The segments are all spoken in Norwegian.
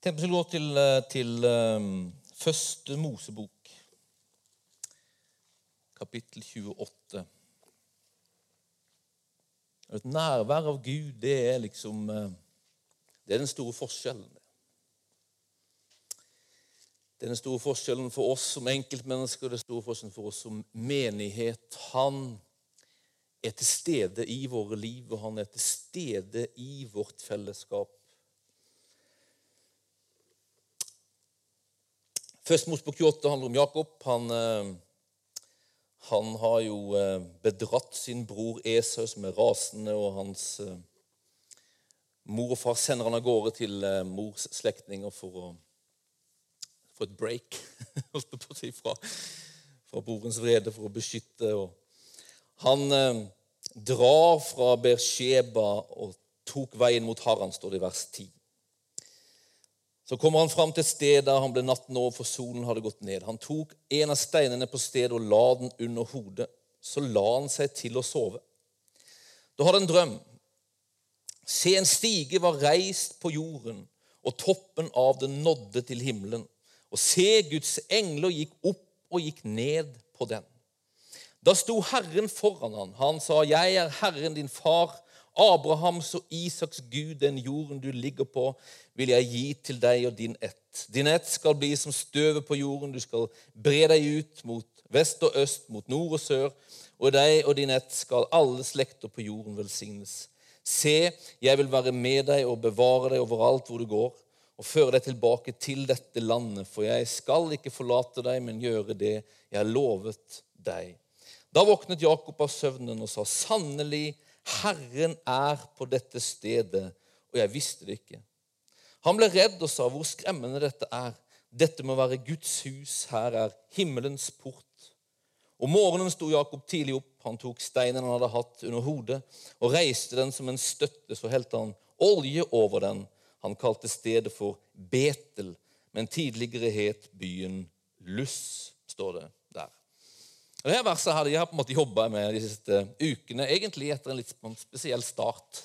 Tenk om vi gå til, eh, til um, første Mosebok, kapittel 28. Et nærvær av Gud, det er liksom eh, Det er den store forskjellen. Det er den store forskjellen for oss som enkeltmennesker og den store forskjellen for oss som menighet. Han er til stede i våre liv, og han er til stede i vårt fellesskap. Først Mosbok 28 handler om Jakob. Han, eh, han, har jo eh, bedratt sin bror Esau, som er rasende, og hans eh, mor og far sender han av gårde til mors slektninger for å få et break fra, fra brorens vrede, for å beskytte. Og han drar fra Bersheba og tok veien mot Haran, står det i vers 10. Så kommer han fram til et sted der han ble natten over, for solen hadde gått ned. Han tok en av steinene på stedet og la den under hodet. Så la han seg til å sove. Da hadde han drøm. Se, en stige var reist på jorden, og toppen av den nådde til himmelen. Og se, Guds engler gikk opp og gikk ned på den. Da sto Herren foran han. Han sa, 'Jeg er Herren din far.' Abrahams og Isaks Gud, den jorden du ligger på, vil jeg gi til deg og din ett. Din ett skal bli som støvet på jorden. Du skal bre deg ut mot vest og øst, mot nord og sør. Og deg og din ett skal alle slekter på jorden velsignes. Se, jeg vil være med deg og bevare deg overalt hvor du går, og føre deg tilbake til dette landet, for jeg skal ikke forlate deg, men gjøre det jeg lovet deg. Da våknet Jakob av søvnen og sa, sannelig, Herren er på dette stedet, og jeg visste det ikke. Han ble redd og sa, hvor skremmende dette er. Dette må være Guds hus, her er himmelens port. Om morgenen sto Jakob tidlig opp. Han tok steinen han hadde hatt under hodet, og reiste den som en støtte. Så helte han olje over den. Han kalte stedet for Betel, men tidligere het byen Luss, står det og Dette verset hadde jeg på en måte jobba med de siste ukene, egentlig etter en litt sånn spesiell start.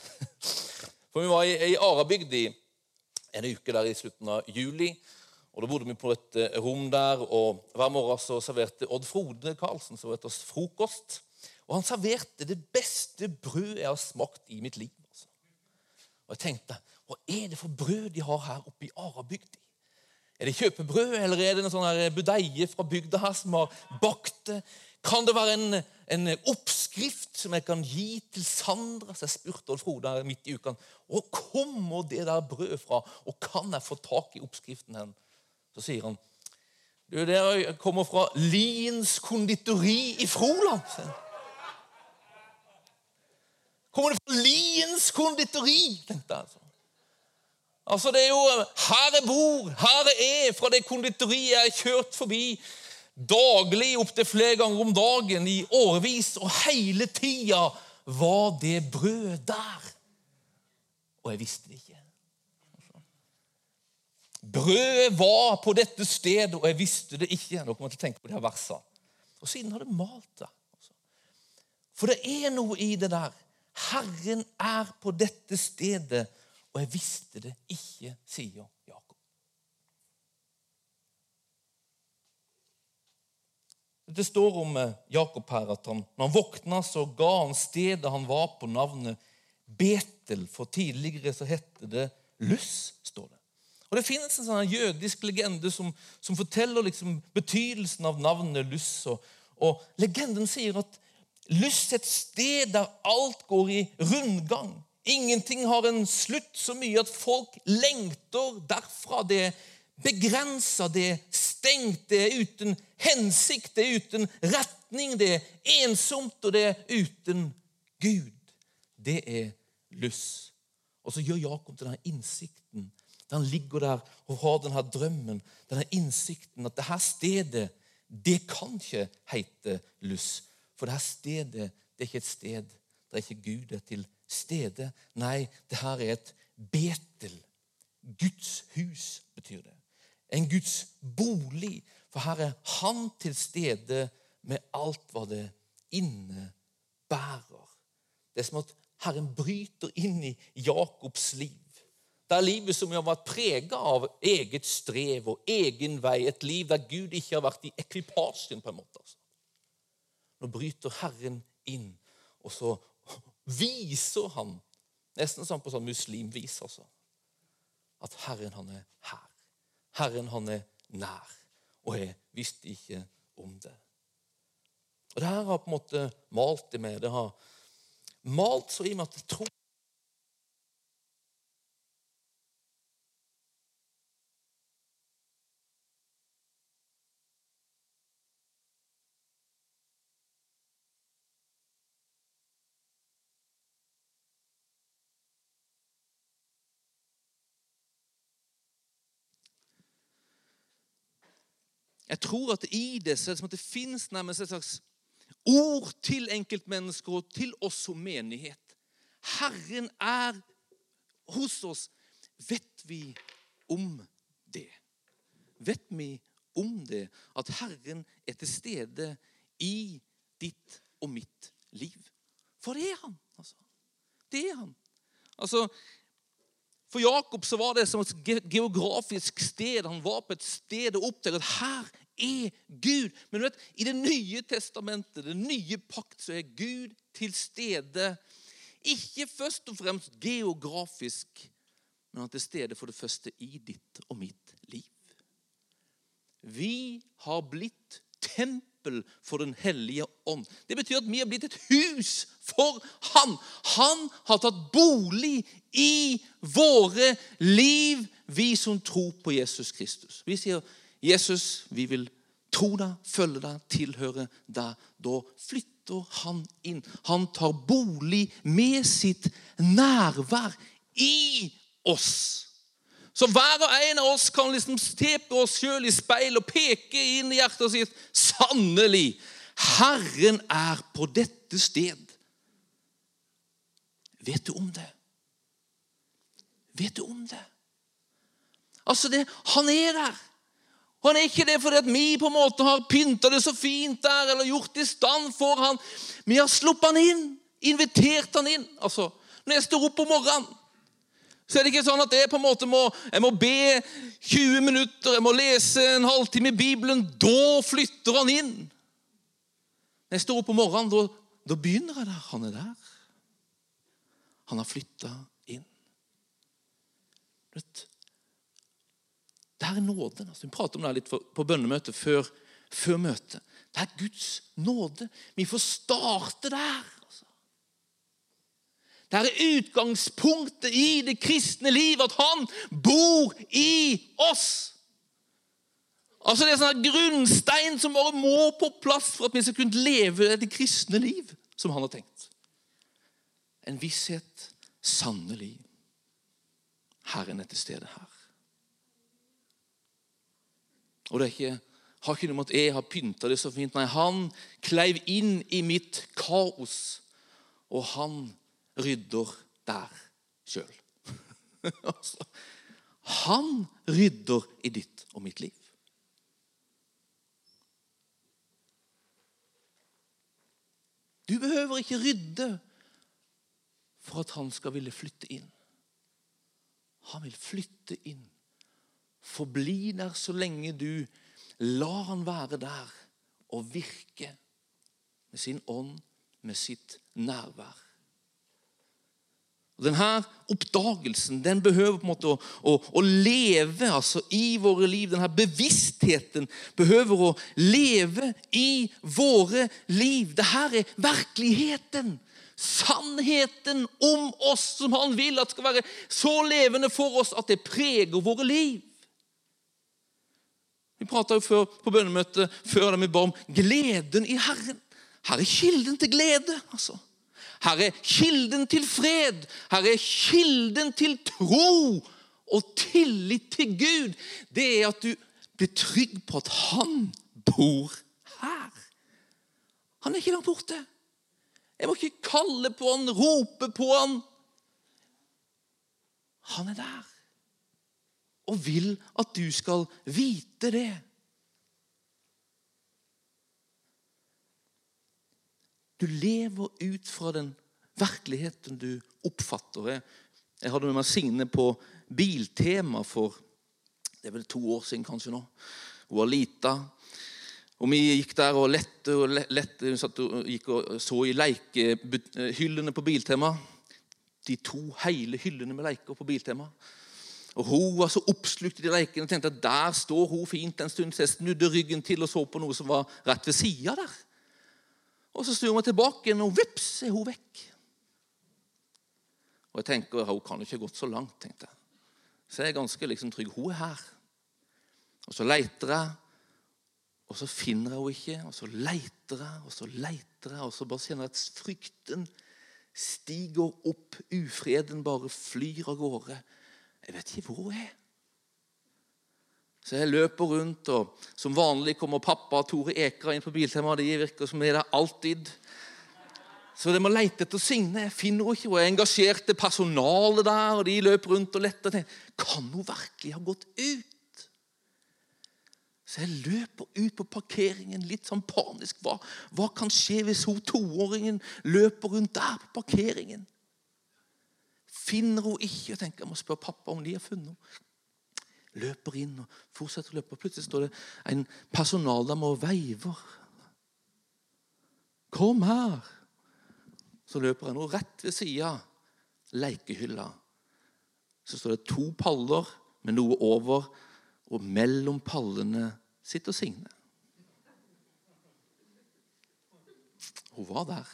For Vi var i, i Arabygd i en uke der i slutten av juli. og Da bodde vi på et eh, rom der, og hver morgen så serverte Odd Frode Karlsen serverte oss frokost. Og han serverte det beste brød jeg har smakt i mitt liv. Altså. Og jeg tenkte hva er det for brød de har her oppe i Arabygd? Er det kjøpebrød, eller er det en sånn budeie fra bygda her som har bakt det? Kan det være en, en, oppskrift som jeg kan gi til Sandra? Så jeg spurte Odd Frode midt i uka hvor kommer det der brødet fra, og kan jeg få tak i oppskriften hen? Så sier han du, det kommer fra Liens konditori i Froland. Kommer det fra Liens konditori? tenkte jeg. altså. Altså, Det er jo her jeg bor, her jeg er, fra det konditoriet jeg har kjørt forbi daglig opptil flere ganger om dagen i årevis, og hele tida var det brød der. Og jeg visste det ikke. Brødet var på dette stedet, og jeg visste det ikke. Dere måtte tenke på de her versene. Og siden har det malt det. For det er noe i det der. Herren er på dette stedet og jeg visste det ikke, sier Jakob. Det står om eh, Jakob her at han, når han våkna, så ga han stedet han var på, navnet Betel. For tidligere så hette det Luss, står det. Og Det finnes en sånn jødisk legende som, som forteller liksom betydelsen av navnet Luss. Og, og Legenden sier at Luss er et sted der alt går i rundgang. Ingenting har en slutt så mye at folk lengter derfra. Det er begrensa, det er stengt, det er uten hensikt, det er uten retning, det er ensomt, og det er uten Gud. Det er lyst. Og så gjør Jakob denne innsikten. Der han ligger der og har denne drømmen, denne innsikten at dette stedet, det kan ikke hete lyst. For dette stedet det er ikke et sted der ikke Gud er til stede. Nei, det her er et Betel. Guds hus, betyr det. En Guds bolig. For her er Han til stede med alt hva det innebærer. Det er som at Herren bryter inn i Jakobs liv. Det er livet som har vært prega av eget strev og egen vei. Et liv der Gud ikke har vært i ekvipasjen. på en måte. Altså. Nå bryter Herren inn, og så viser han, nesten sånn på sånn muslimvis, også, at Herren, han er her. Herren, han er nær. Og jeg visste ikke om det. Og Det her har på en måte malt det med. Det har malt så i meg at jeg tror Jeg tror at i det så det, det finnes nærmest et slags ord til enkeltmennesker og til oss som menighet. Herren er hos oss. Vet vi om det? Vet vi om det? At Herren er til stede i ditt og mitt liv. For det er han. altså. Det er han. Altså, for Jakob så var det som et geografisk sted. Han var på et sted og oppdaget her er Gud. Men du vet, i Det nye testamentet, det nye pakt, så er Gud til stede. Ikke først og fremst geografisk, men han er til stede for det første i ditt og mitt liv. Vi har blitt tempel for Den hellige ånd. Det betyr at vi har blitt et hus for Han. Han har tatt bolig i våre liv, vi som tror på Jesus Kristus. Vi sier, 'Jesus, vi vil tro deg, følge deg, tilhøre deg'. Da flytter han inn. Han tar bolig med sitt nærvær i oss. Så hver og en av oss kan liksom se på oss sjøl i speil og peke inn i hjertet sitt. sannelig, Herren er på dette sted. Vet du om det? Vet du om det? Altså, det, han er der. Og han er ikke det fordi at vi på en måte har pynta det så fint der eller gjort i stand for han. Vi har sluppet han inn, invitert han inn. Altså, Når jeg står opp om morgenen så er det ikke sånn at jeg på en måte må, jeg må be 20 minutter, jeg må lese en halvtime i Bibelen. Da flytter han inn. Når jeg står opp om morgenen, da, da begynner jeg der. Han er der. Han har flytta inn. Vet, det er nåden. Altså, vi prater om det litt på bønnemøtet før, før møtet. Det er Guds nåde. Vi får starte der. Det er utgangspunktet i det kristne liv, at han bor i oss. Altså Det er sånn grunnstein som bare må på plass for at vi skal kunne leve det kristne liv som han har tenkt. En visshet, sannelig. Herren er til stede her. Og det er ikke, har ikke noe med at jeg har pynta det så fint. Nei, han kleiv inn i mitt kaos, og han rydder der sjøl. Altså, han rydder i ditt og mitt liv. Du behøver ikke rydde for at han skal ville flytte inn. Han vil flytte inn. Forbli der så lenge du lar han være der og virke med sin ånd, med sitt nærvær. Denne oppdagelsen den behøver på en måte å, å, å, leve altså, i våre liv. Denne bevisstheten behøver å leve i våre liv. Dette er virkeligheten. Sannheten om oss som han vil at skal være så levende for oss at det preger våre liv. Vi prata på bønnemøtet før vi ba om gleden i Herren. Her er kilden til glede. altså. Her er kilden til fred. Her er kilden til tro og tillit til Gud. Det er at du blir trygg på at han bor her. Han er ikke langt borte. Jeg må ikke kalle på han, rope på han. Han er der og vil at du skal vite det. Du lever ut fra den virkeligheten du oppfatter. Jeg hadde med meg Signe på Biltema for det er vel to år siden kanskje nå. Hun var lita. Og vi gikk der og lette og lette, satt og gikk og så i lekehyllene på Biltema. De to hele hyllene med leker på Biltema. Og Hun var så oppslukt i de lekene og tenkte at der står hun fint en stund. Så jeg snudde ryggen til og så på noe som var rett ved sida der. Og Så snur hun tilbake, og vips er hun vekk. Og jeg tenker, Hun kan ikke ha gått så langt. tenkte jeg. Så jeg er ganske liksom trygg. Hun er her. Og så leiter jeg, og så finner jeg henne ikke. Og så leiter jeg, og så leiter jeg, og så bare kjenner jeg at frykten stiger opp. Ufreden bare flyr av gårde. Jeg vet ikke hvor hun er. Så jeg løper rundt, og som vanlig kommer pappa og Tore Ekra inn på Biltema. De virker som er der alltid. Så de må leite etter Signe. Jeg finner henne ikke. Og jeg engasjerte personalet der, og de løper rundt og leter. Kan hun virkelig ha gått ut? Så jeg løper ut på parkeringen litt sånn panisk. Hva, hva kan skje hvis hun toåringen løper rundt der på parkeringen? Finner hun ikke? Jeg tenker jeg må spørre pappa om de har funnet henne. Løper inn og fortsetter å løpe. Plutselig står det en personaldame og veiver. Kom her! Så løper han, og rett ved sida lekehylla så står det to paller med noe over og mellom pallene sitter Signe. Hun var der,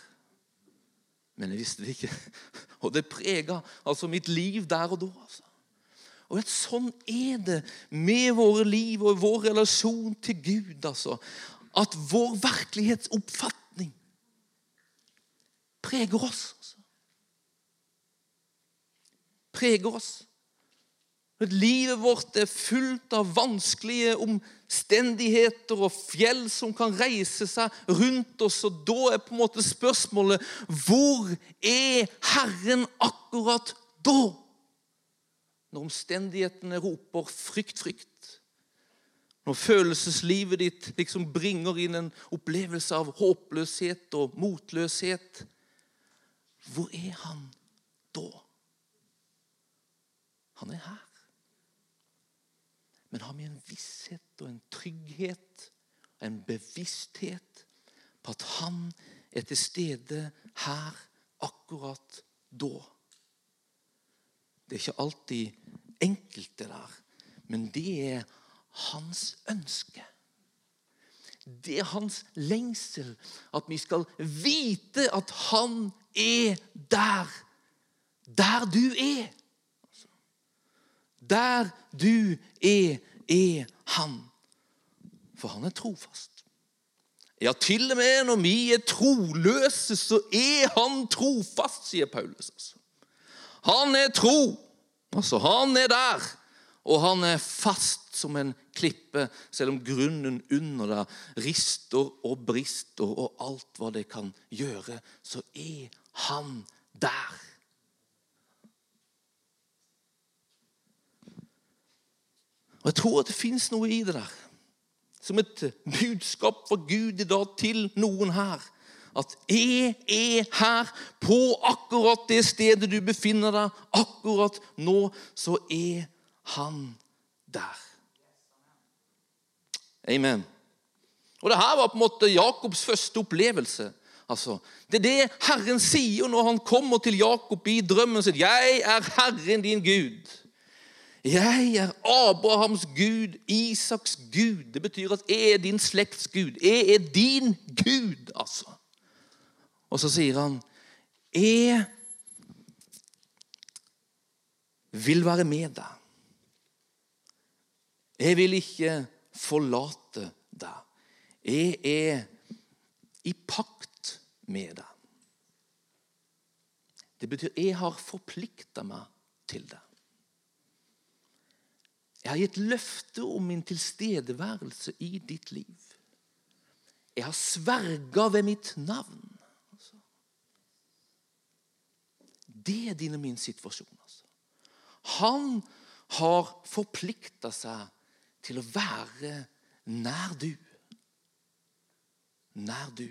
men jeg visste det ikke. Og det prega altså mitt liv der og da. altså. Og Sånn er det med våre liv og vår relasjon til Gud. altså. At vår virkelighetsoppfatning preger oss. Altså. Preger oss. Livet vårt er fullt av vanskelige omstendigheter og fjell som kan reise seg rundt oss. Og da er på en måte spørsmålet hvor er Herren akkurat da? Når omstendighetene roper 'frykt, frykt'. Når følelseslivet ditt liksom bringer inn en opplevelse av håpløshet og motløshet. Hvor er han da? Han er her. Men har vi en visshet og en trygghet en bevissthet på at han er til stede her akkurat da? Det er ikke alltid enkelt, det der, men det er hans ønske. Det er hans lengsel at vi skal vite at han er der. Der du er. Der du er, er han. For han er trofast. Ja, til og med når vi er troløse, så er han trofast, sier Paulus. Altså. Han er tro. Altså, han er der. Og han er fast som en klippe, selv om grunnen under der rister og brister og alt hva det kan gjøre, så er han der. Og Jeg tror at det fins noe i det der. Som et budskap fra Gud i dag til noen her. At jeg er her på akkurat det stedet du befinner deg. Akkurat nå så er han der. Amen. Og det her var på en måte Jakobs første opplevelse. Altså, det er det Herren sier når han kommer til Jakob i drømmen sin. 'Jeg er Herren din Gud.' Jeg er Abrahams Gud, Isaks Gud. Det betyr at jeg er din slekts Gud. Jeg er din Gud, altså. Og så sier han, 'Jeg vil være med deg.' 'Jeg vil ikke forlate deg.' 'Jeg er i pakt med deg.' Det betyr 'jeg har forplikta meg til det'. Jeg har gitt løfte om min tilstedeværelse i ditt liv. Jeg har sverga ved mitt navn. Altså. Det er din og min situasjon. Altså. Han har forplikta seg til å være nær du. Nær du.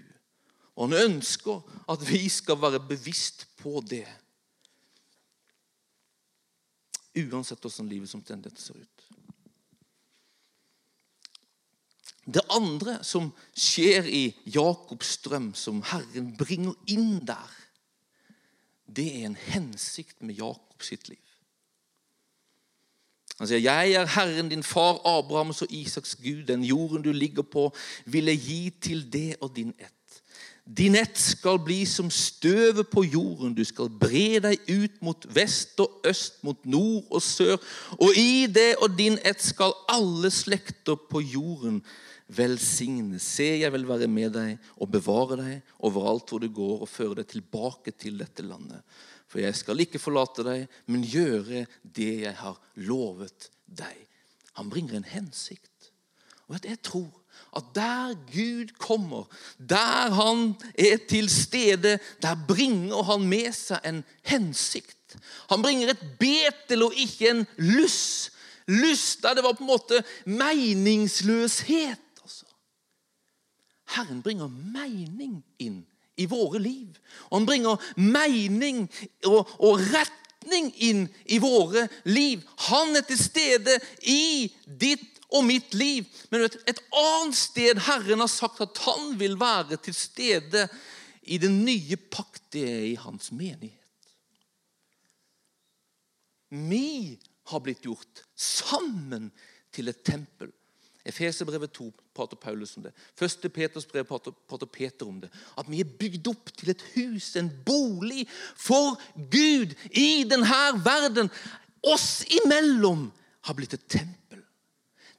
Og han ønsker at vi skal være bevisst på det. uansett hvordan livet som dette ser ut. Det andre som skjer i Jakobs drøm, som Herren bringer inn der, det er en hensikt med Jakob sitt liv. Han sier, 'Jeg er Herren din far Abrahams og Isaks Gud. Den jorden du ligger på, vil jeg gi til det og din ett.' Din ett skal bli som støvet på jorden. Du skal bre deg ut mot vest og øst, mot nord og sør. Og i det og din ett skal alle slekter på jorden velsigne. Se, jeg vil være med deg og bevare deg overalt hvor du går, og føre deg tilbake til dette landet. For jeg skal ikke forlate deg, men gjøre det jeg har lovet deg. Han bringer en hensikt. Og jeg tror at der Gud kommer, der han er til stede, der bringer han med seg en hensikt. Han bringer et betel og ikke en lyst. Lyst der det var på en måte meningsløshet. Herren bringer mening inn i våre liv. Og han bringer mening og, og retning inn i våre liv. Han er til stede i ditt og mitt liv. Men vet, et annet sted Herren har sagt at han vil være til stede i den nye pakt, det er i hans menighet. Vi har blitt gjort sammen til et tempel. Efeserbrevet 2 prater Paulus om det. Første Peters brev prater Peter om det. At vi er bygd opp til et hus, en bolig for Gud i denne verden. Oss imellom har blitt et tempel.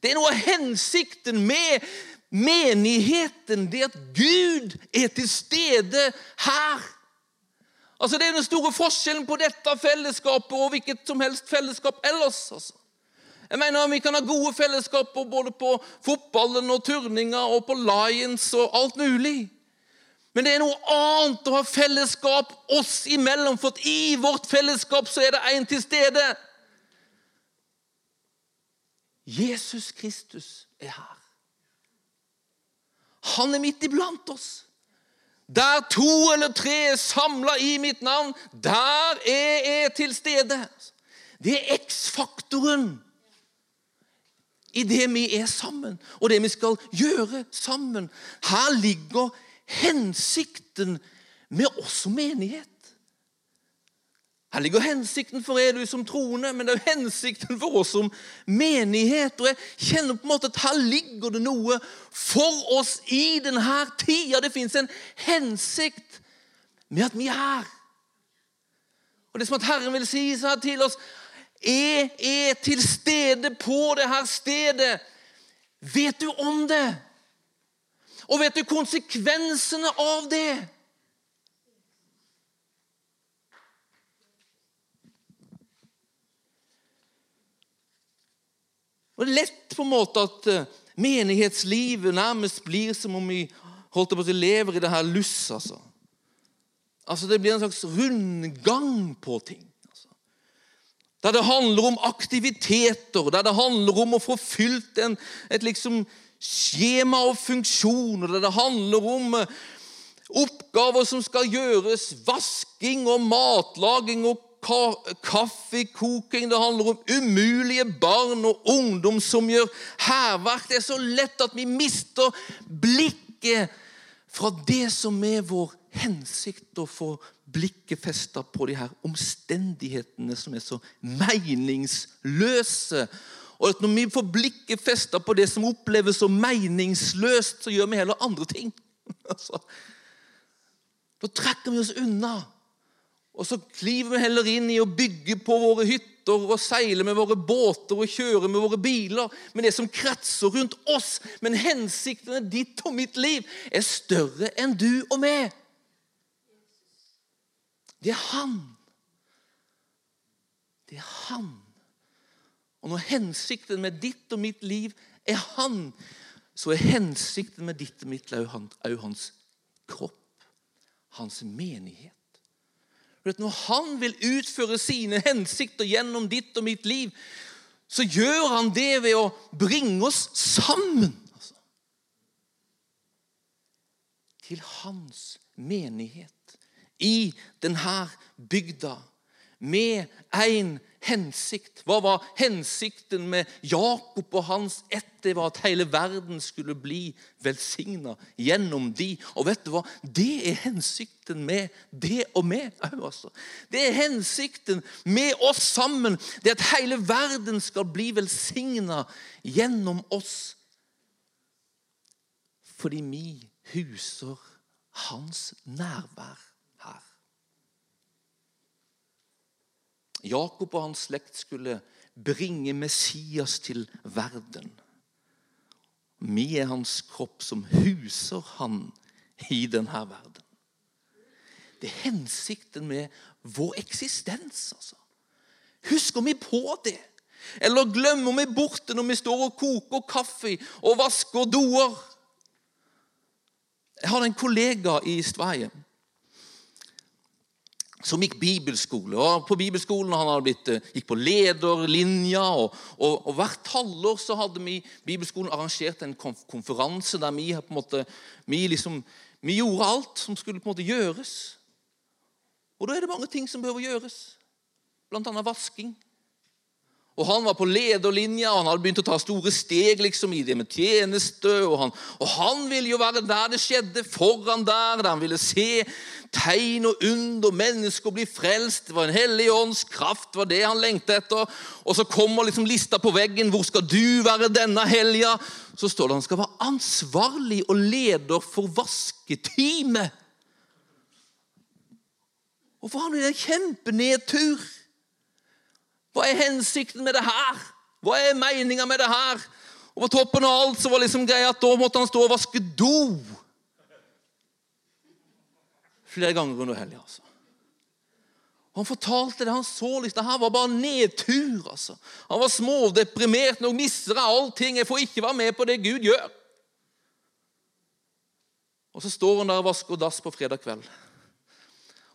Det er noe av hensikten med menigheten, det at Gud er til stede her. Altså Det er den store forskjellen på dette fellesskapet og hvilket som helst fellesskap ellers. altså. Jeg mener Vi kan ha gode fellesskaper både på fotballen og turninger og på Lions og alt mulig. Men det er noe annet å ha fellesskap oss imellom, for i vårt fellesskap så er det en til stede. Jesus Kristus er her. Han er midt iblant oss. Der to eller tre er samla i mitt navn, der er jeg til stede. Det er X-faktoren i det vi er sammen, og det vi skal gjøre sammen. Her ligger hensikten med oss som menighet. Her ligger hensikten for er du som troende, men det er jo hensikten for oss som menighet. Og jeg kjenner på en måte at her ligger det noe for oss i denne tida. Det fins en hensikt med at vi er her. Og Det er som at Herren vil si til oss Jeg er til stede på det her stedet. Vet du om det? Og vet du konsekvensene av det? Og Det er lett på en måte at eh, menighetslivet nærmest blir som om vi holdt på å lever i det her luss. Altså. altså Det blir en slags rundgang på ting. Der det handler om aktiviteter, der det handler om å få fylt en, et liksom skjema og funksjoner, der det handler om eh, oppgaver som skal gjøres, vasking og matlaging og kaffekoking, det handler om umulige barn og ungdom som gjør hærverk. Det er så lett at vi mister blikket fra det som er vår hensikt, å få blikket festa på de her omstendighetene som er så meningsløse. Og at Når vi får blikket festa på det som oppleves så meningsløst, så gjør vi heller andre ting. Altså, da trekker vi oss unna. Og så kliver vi heller inn i å bygge på våre hytter og seile med våre båter og kjøre med våre biler. Men det som kretser rundt oss, men hensiktene ditt og mitt liv, er større enn du og meg. Det er Han. Det er Han. Og når hensikten med ditt og mitt liv er Han, så er hensikten med ditt og mitt liv hans kropp, hans menighet. Når han vil utføre sine hensikter gjennom ditt og mitt liv, så gjør han det ved å bringe oss sammen. Altså. Til hans menighet i denne bygda. Med en hensikt. Hva var hensikten med Jakob og hans ett? Det var at hele verden skulle bli velsigna gjennom de. Og vet du hva? Det er hensikten med det og meg òg, altså. Det er hensikten med oss sammen. Det at hele verden skal bli velsigna gjennom oss. Fordi vi huser hans nærvær her. Jakob og hans slekt skulle bringe Messias til verden. Vi er hans kropp som huser han i denne verden. Det er hensikten med vår eksistens. altså. Husker vi på det? Eller glemmer vi bort det når vi står og koker kaffe og vasker doer? Jeg hadde en kollega i Sverige som gikk bibelskole. Og på bibelskolen han blitt, eh, gikk på lederlinja. Og, og, og, Hvert halvår så hadde vi bibelskolen arrangert en konferanse der vi måte, vi, liksom, vi gjorde alt som skulle på en måte gjøres. Og da er det mange ting som behøver gjøres. Blant annet vasking. Og Han var på lederlinja, og han hadde begynt å ta store steg liksom i det med tjeneste. Og han, og han ville jo være der det skjedde, foran der, der han ville se tegn og under, mennesker bli frelst. Det var en hellig ånds kraft, var det han lengtet etter. Og så kommer liksom lista på veggen. Hvor skal du være denne helga? Så står det han skal være ansvarlig og leder for vasketeamet. Og for han er det en kjempenedtur. Hva er hensikten med det her? Hva er meninga med det her? Og på toppen av alt så var liksom greia at da måtte han stå og vaske do flere ganger under helga. Altså. Han fortalte det han så. liksom, Det her var bare nedtur. altså. Han var smådeprimert. Nå mister jeg allting. Jeg får ikke være med på det Gud gjør. Og Så står han der og vasker dass på fredag kveld.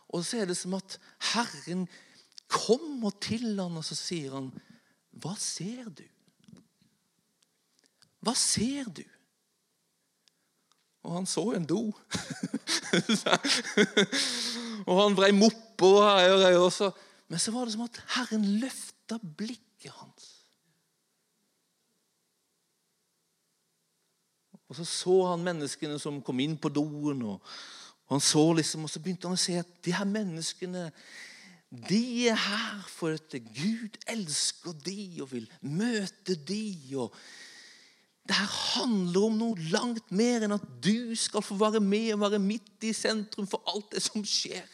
Og så er det som at Herren kommer til han, og så sier han, 'Hva ser du?' Hva ser du? Og han så en do. og han vrei mopper her også. Men så var det som at Herren løfta blikket hans. Og Så så han menneskene som kom inn på doen. og, han så liksom, og Så begynte han å se at de her menneskene de er her for at Gud elsker de og vil møte de. og det her handler om noe langt mer enn at du skal få være med og være midt i sentrum for alt det som skjer.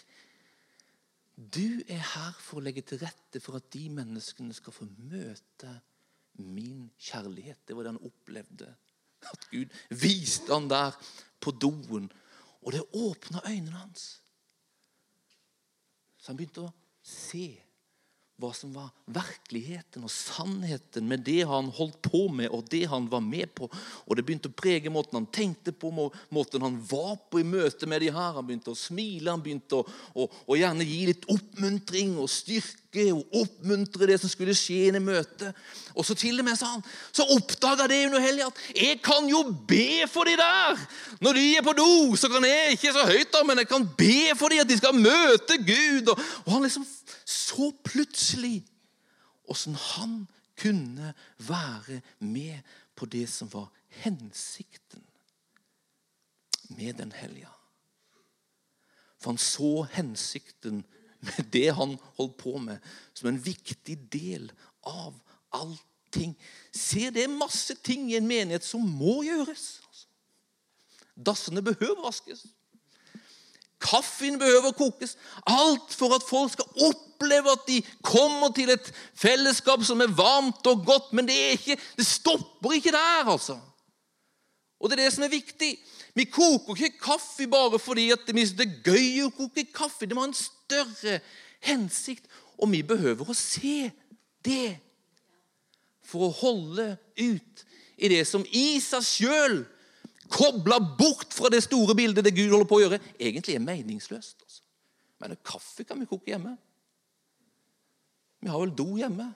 Du er her for å legge til rette for at de menneskene skal få møte min kjærlighet. Det var det han opplevde. At Gud viste han der på doen. Og det åpna øynene hans. Så han begynte å se hva som var virkeligheten og sannheten med det han holdt på med og det han var med på. Og Det begynte å prege måten han tenkte på, måten han var på i møte med de her. Han begynte å smile, han begynte å, å, å gjerne gi litt oppmuntring og styrke og oppmuntre det som skulle skje i møtet. Og så til og med sa han, så oppdaga det under helga at jeg kan jo be for de der. Når de er på do, så kan jeg ikke så høyt, da, men jeg kan be for de at de skal møte Gud. Og, og han liksom så plutselig åssen han kunne være med på det som var hensikten med den helga. For han så hensikten med det han holdt på med, som en viktig del av allting. Se, det er masse ting i en menighet som må gjøres. Dassene behøver vaskes. Kaffen behøver kokes. Alt for at folk skal oppleve at de kommer til et fellesskap som er varmt og godt. Men det, ikke, det stopper ikke der, altså. Og det er det som er viktig. Vi koker ikke kaffe bare fordi det er gøy å koke kaffe. Det må ha en større hensikt. Og vi behøver å se det for å holde ut i det som i seg sjøl Kobla bort fra det store bildet det Gud holder på å gjøre, egentlig er meningsløst. Altså. Men kaffe kan vi koke hjemme. Vi har vel do hjemme.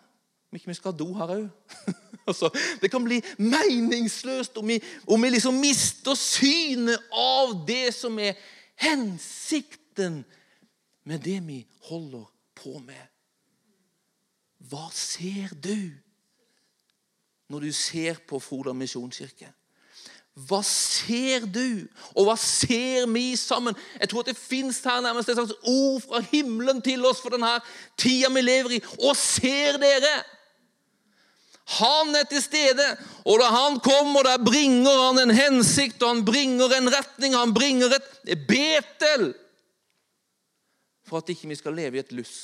Om ikke vi skal ha do her òg. altså, det kan bli meningsløst om vi, om vi liksom mister synet av det som er hensikten med det vi holder på med. Hva ser du når du ser på Froland misjonskirke? Hva ser du, og hva ser vi sammen? Jeg tror at det fins her nærmest et slags ord fra himmelen til oss for denne tida vi lever i. Og ser dere? Han er til stede, og da han kommer, da bringer han en hensikt, og han bringer en retning, han bringer et betel for at ikke vi skal leve i et luss.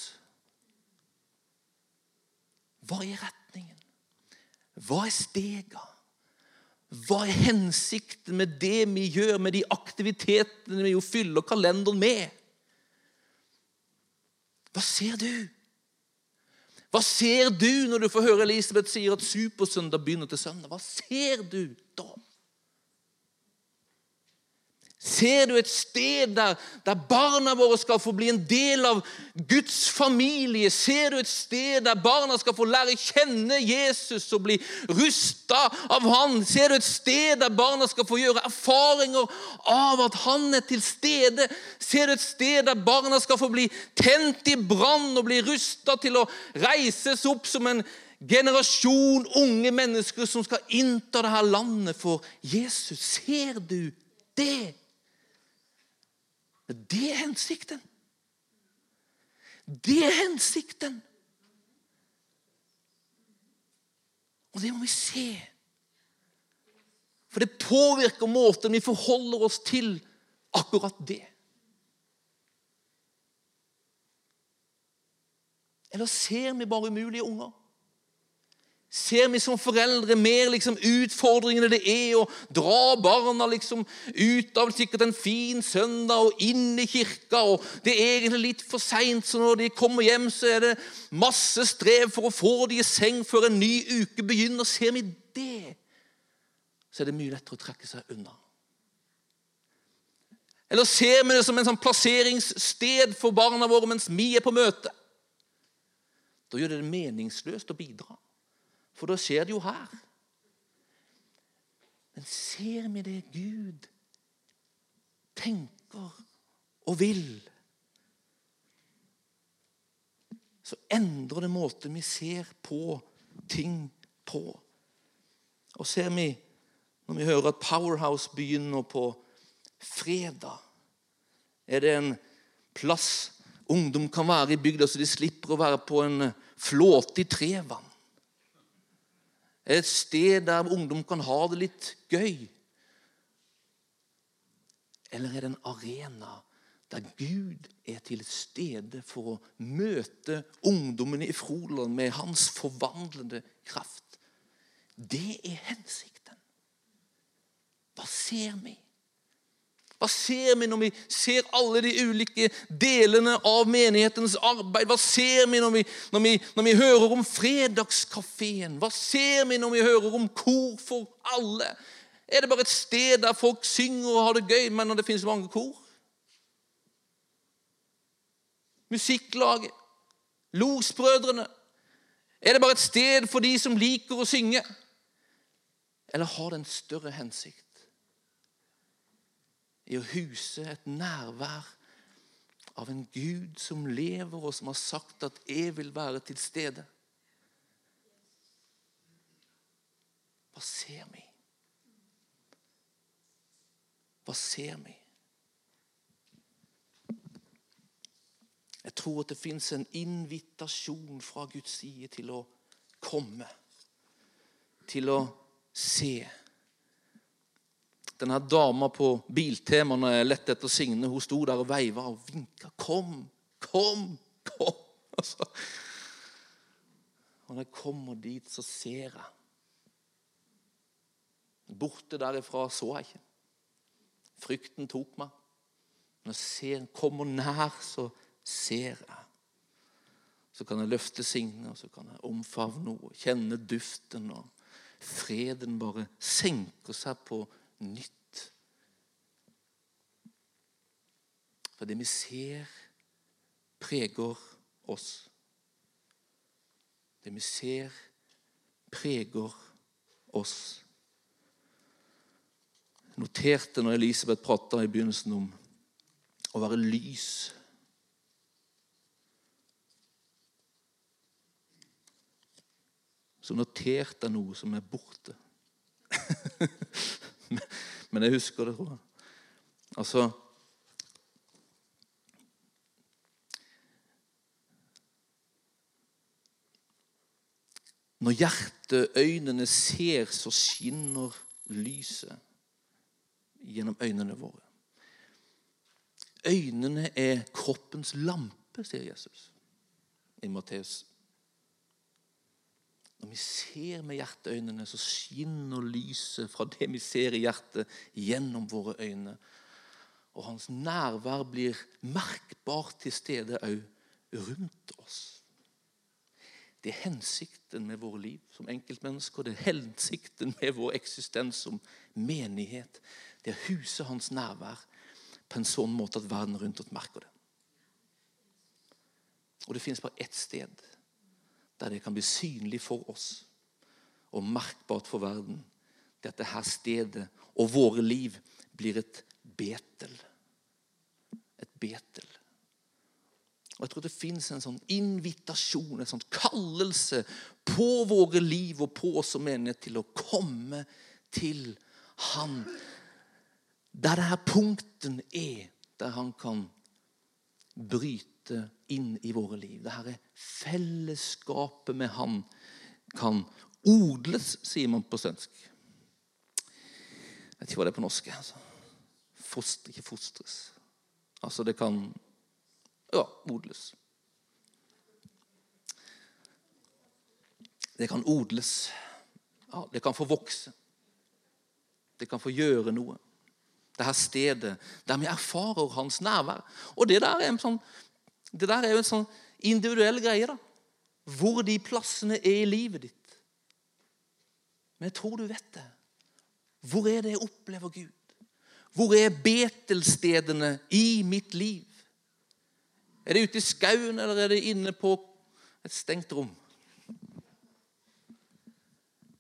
Hva er retningen? Hva er stega? Hva er hensikten med det vi gjør, med de aktivitetene vi jo fyller kalenderen med? Hva ser du? Hva ser du når du får høre Elisabeth sier at Supersøndag begynner til søndag? Hva ser du da? Ser du et sted der, der, barna våre skal få bli en del av Guds familie? Ser du et sted der barna skal få lære å kjenne Jesus og bli rusta av Han? Ser du et sted der barna skal få gjøre erfaringer av at Han er til stede? Ser du et sted der barna skal få bli tent i brann og bli rusta til å reises opp som en generasjon unge mennesker som skal innta dette landet for Jesus? Ser du det? Det er hensikten. Det er hensikten. Og det må vi se. For det påvirker måten vi forholder oss til akkurat det. Eller ser vi bare umulige unger? Ser vi som foreldre mer liksom utfordringene det er å dra barna liksom ut av sikkert en fin søndag og inn i kirka. og Det er egentlig litt for seint, så når de kommer hjem, så er det masse strev for å få de i seng før en ny uke begynner. Ser vi det, så er det mye lettere å trekke seg unna. Eller ser vi det som en sånn plasseringssted for barna våre mens vi er på møte? Da gjør det det meningsløst å bidra. For da skjer det jo her. Men ser vi det Gud tenker og vil, så endrer det måten vi ser på ting på. Og ser vi, når vi hører at Powerhouse begynner på fredag, er det en plass ungdom kan være i bygda, så de slipper å være på en flåte i Trevann. Et sted der ungdom kan ha det litt gøy. Eller er det en arena der Gud er til stede for å møte ungdommene i Froland med hans forvandlende kraft? Det er hensikten. Hva ser vi? Hva ser vi når vi ser alle de ulike delene av menighetens arbeid? Hva ser vi når vi, når vi, når vi hører om fredagskafeen? Hva ser vi når vi hører om kor for alle? Er det bare et sted der folk synger og har det gøy, men når det finnes mange kor? Musikklaget? Losbrødrene? Er det bare et sted for de som liker å synge? Eller har det en større hensikt? I å huse et nærvær av en Gud som lever, og som har sagt at 'jeg vil være til stede'. Hva ser vi? Hva ser vi? Jeg tror at det fins en invitasjon fra Guds side til å komme, til å se denne dama på Biltema når jeg lette etter Signe, hun sto der og veiva og vinka. 'Kom, kom, kom!' Altså. Og når jeg kommer dit, så ser jeg. Borte derifra så jeg ikke. Frykten tok meg. Når jeg kommer nær, så ser jeg. Så kan jeg løfte Signe, og så kan jeg omfavne henne, kjenne duften. og Freden bare senker seg på nytt. For det vi ser, preger oss. Det vi ser, preger oss. Jeg noterte når Elisabeth prata i begynnelsen om å være lys. så noterte jeg noe som er borte. Men jeg husker det, tror jeg. Altså Når hjerteøynene ser, så skinner lyset gjennom øynene våre. Øynene er kroppens lampe, sier Jesus i Matteus. Når vi ser med hjerteøynene, så skinner lyset fra det vi ser i hjertet, gjennom våre øyne. Og hans nærvær blir merkbart til stede òg rundt oss. Det er hensikten med våre liv som enkeltmennesker. Det er hensikten med vår eksistens som menighet. Det er å huse hans nærvær på en sånn måte at verden rundt oss merker det. Og det finnes bare ett sted der det kan bli synlig for oss og merkbart for verden. Dette dette stedet og våre liv blir et Betel. Et Betel. Og Jeg tror det fins en sånn invitasjon, en sånn kallelse på våre liv og på oss som menighet til å komme til Han. Der det her punkten er der Han kan bryte inn i våre liv. Det her er fellesskapet med Han kan odles, sier man på svensk. Jeg vet ikke hva det er på norsk. Altså. Foster, ikke fostres. Altså, det kan ja, odles. Det kan odles. Ja, det kan få vokse. Det kan få gjøre noe. Det her stedet der vi erfarer hans nærvær. Og det der er en sånn, det der er jo en sånn individuell greie. da. Hvor de plassene er i livet ditt. Men jeg tror du vet det. Hvor er det jeg opplever Gud? Hvor er betelstedene i mitt liv? Er det ute i skauen, eller er det inne på et stengt rom?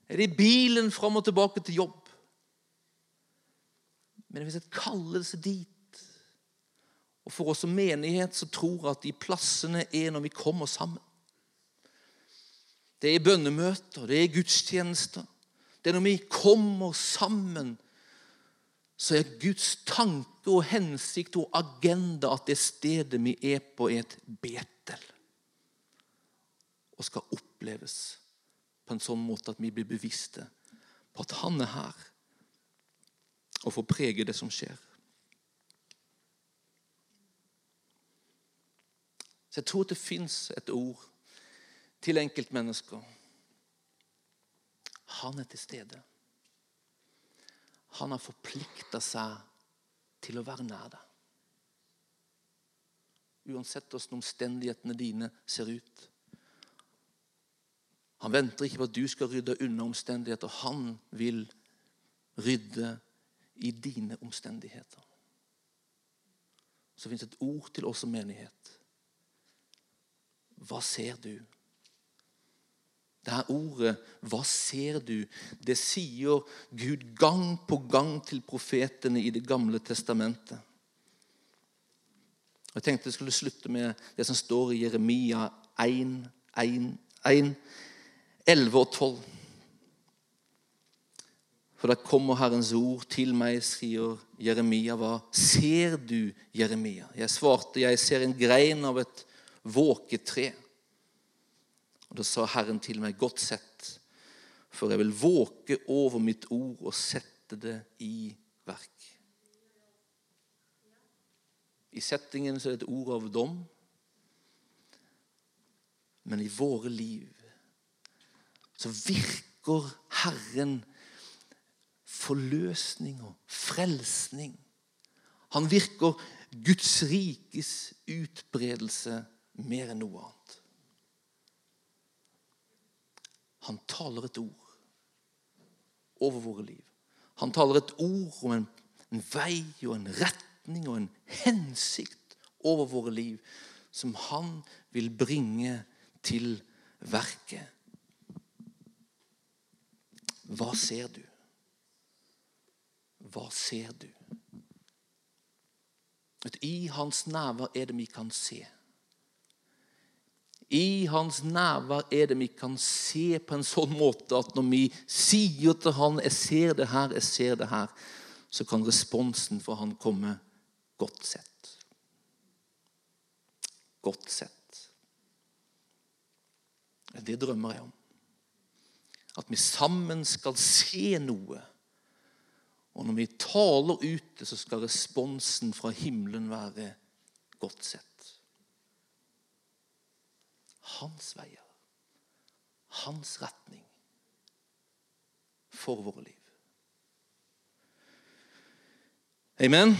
Er det i bilen fram og tilbake til jobb? Men det fins et kallelse dit. Og For oss som menighet så tror at de plassene er når vi kommer sammen. Det er bønnemøter, det er gudstjenester. Det er når vi kommer sammen så er Guds tanke og hensikt og agenda at det stedet vi er på, er et betel. Og skal oppleves på en sånn måte at vi blir bevisste på at han er her og får prege det som skjer. Så Jeg tror det fins et ord til enkeltmennesker. Han er til stede. Han har forplikta seg til å være nær deg. Uansett hvordan omstendighetene dine ser ut. Han venter ikke på at du skal rydde unna omstendigheter. Han vil rydde i dine omstendigheter. Så fins et ord til oss som menighet. Hva ser du? Det er ordet 'Hva ser du?' det sier Gud gang på gang til profetene i Det gamle testamentet. Jeg tenkte jeg skulle slutte med det som står i Jeremia 1, 1, 1 11 og 12. For da kommer Herrens ord til meg, sier Jeremia. Hva ser du, Jeremia? Jeg svarte, jeg ser en grein av et våketre. Og Da sa Herren til meg, godt sett, for jeg vil våke over mitt ord og sette det i verk. I settingen så er det et ord av dom, men i våre liv så virker Herren forløsning og frelsning. Han virker Guds rikes utbredelse mer enn noe annet. Han taler et ord over våre liv. Han taler et ord om en, en vei og en retning og en hensikt over våre liv som han vil bringe til verket. Hva ser du? Hva ser du? I hans nærvær er det vi kan se. I hans nærvær er det vi kan se på en sånn måte at når vi sier til han 'Jeg ser det her, jeg ser det her', så kan responsen for han komme godt sett. Godt sett. Det drømmer jeg om. At vi sammen skal se noe. Og når vi taler ute, så skal responsen fra himmelen være godt sett hans veier, hans retning for våre liv. Amen.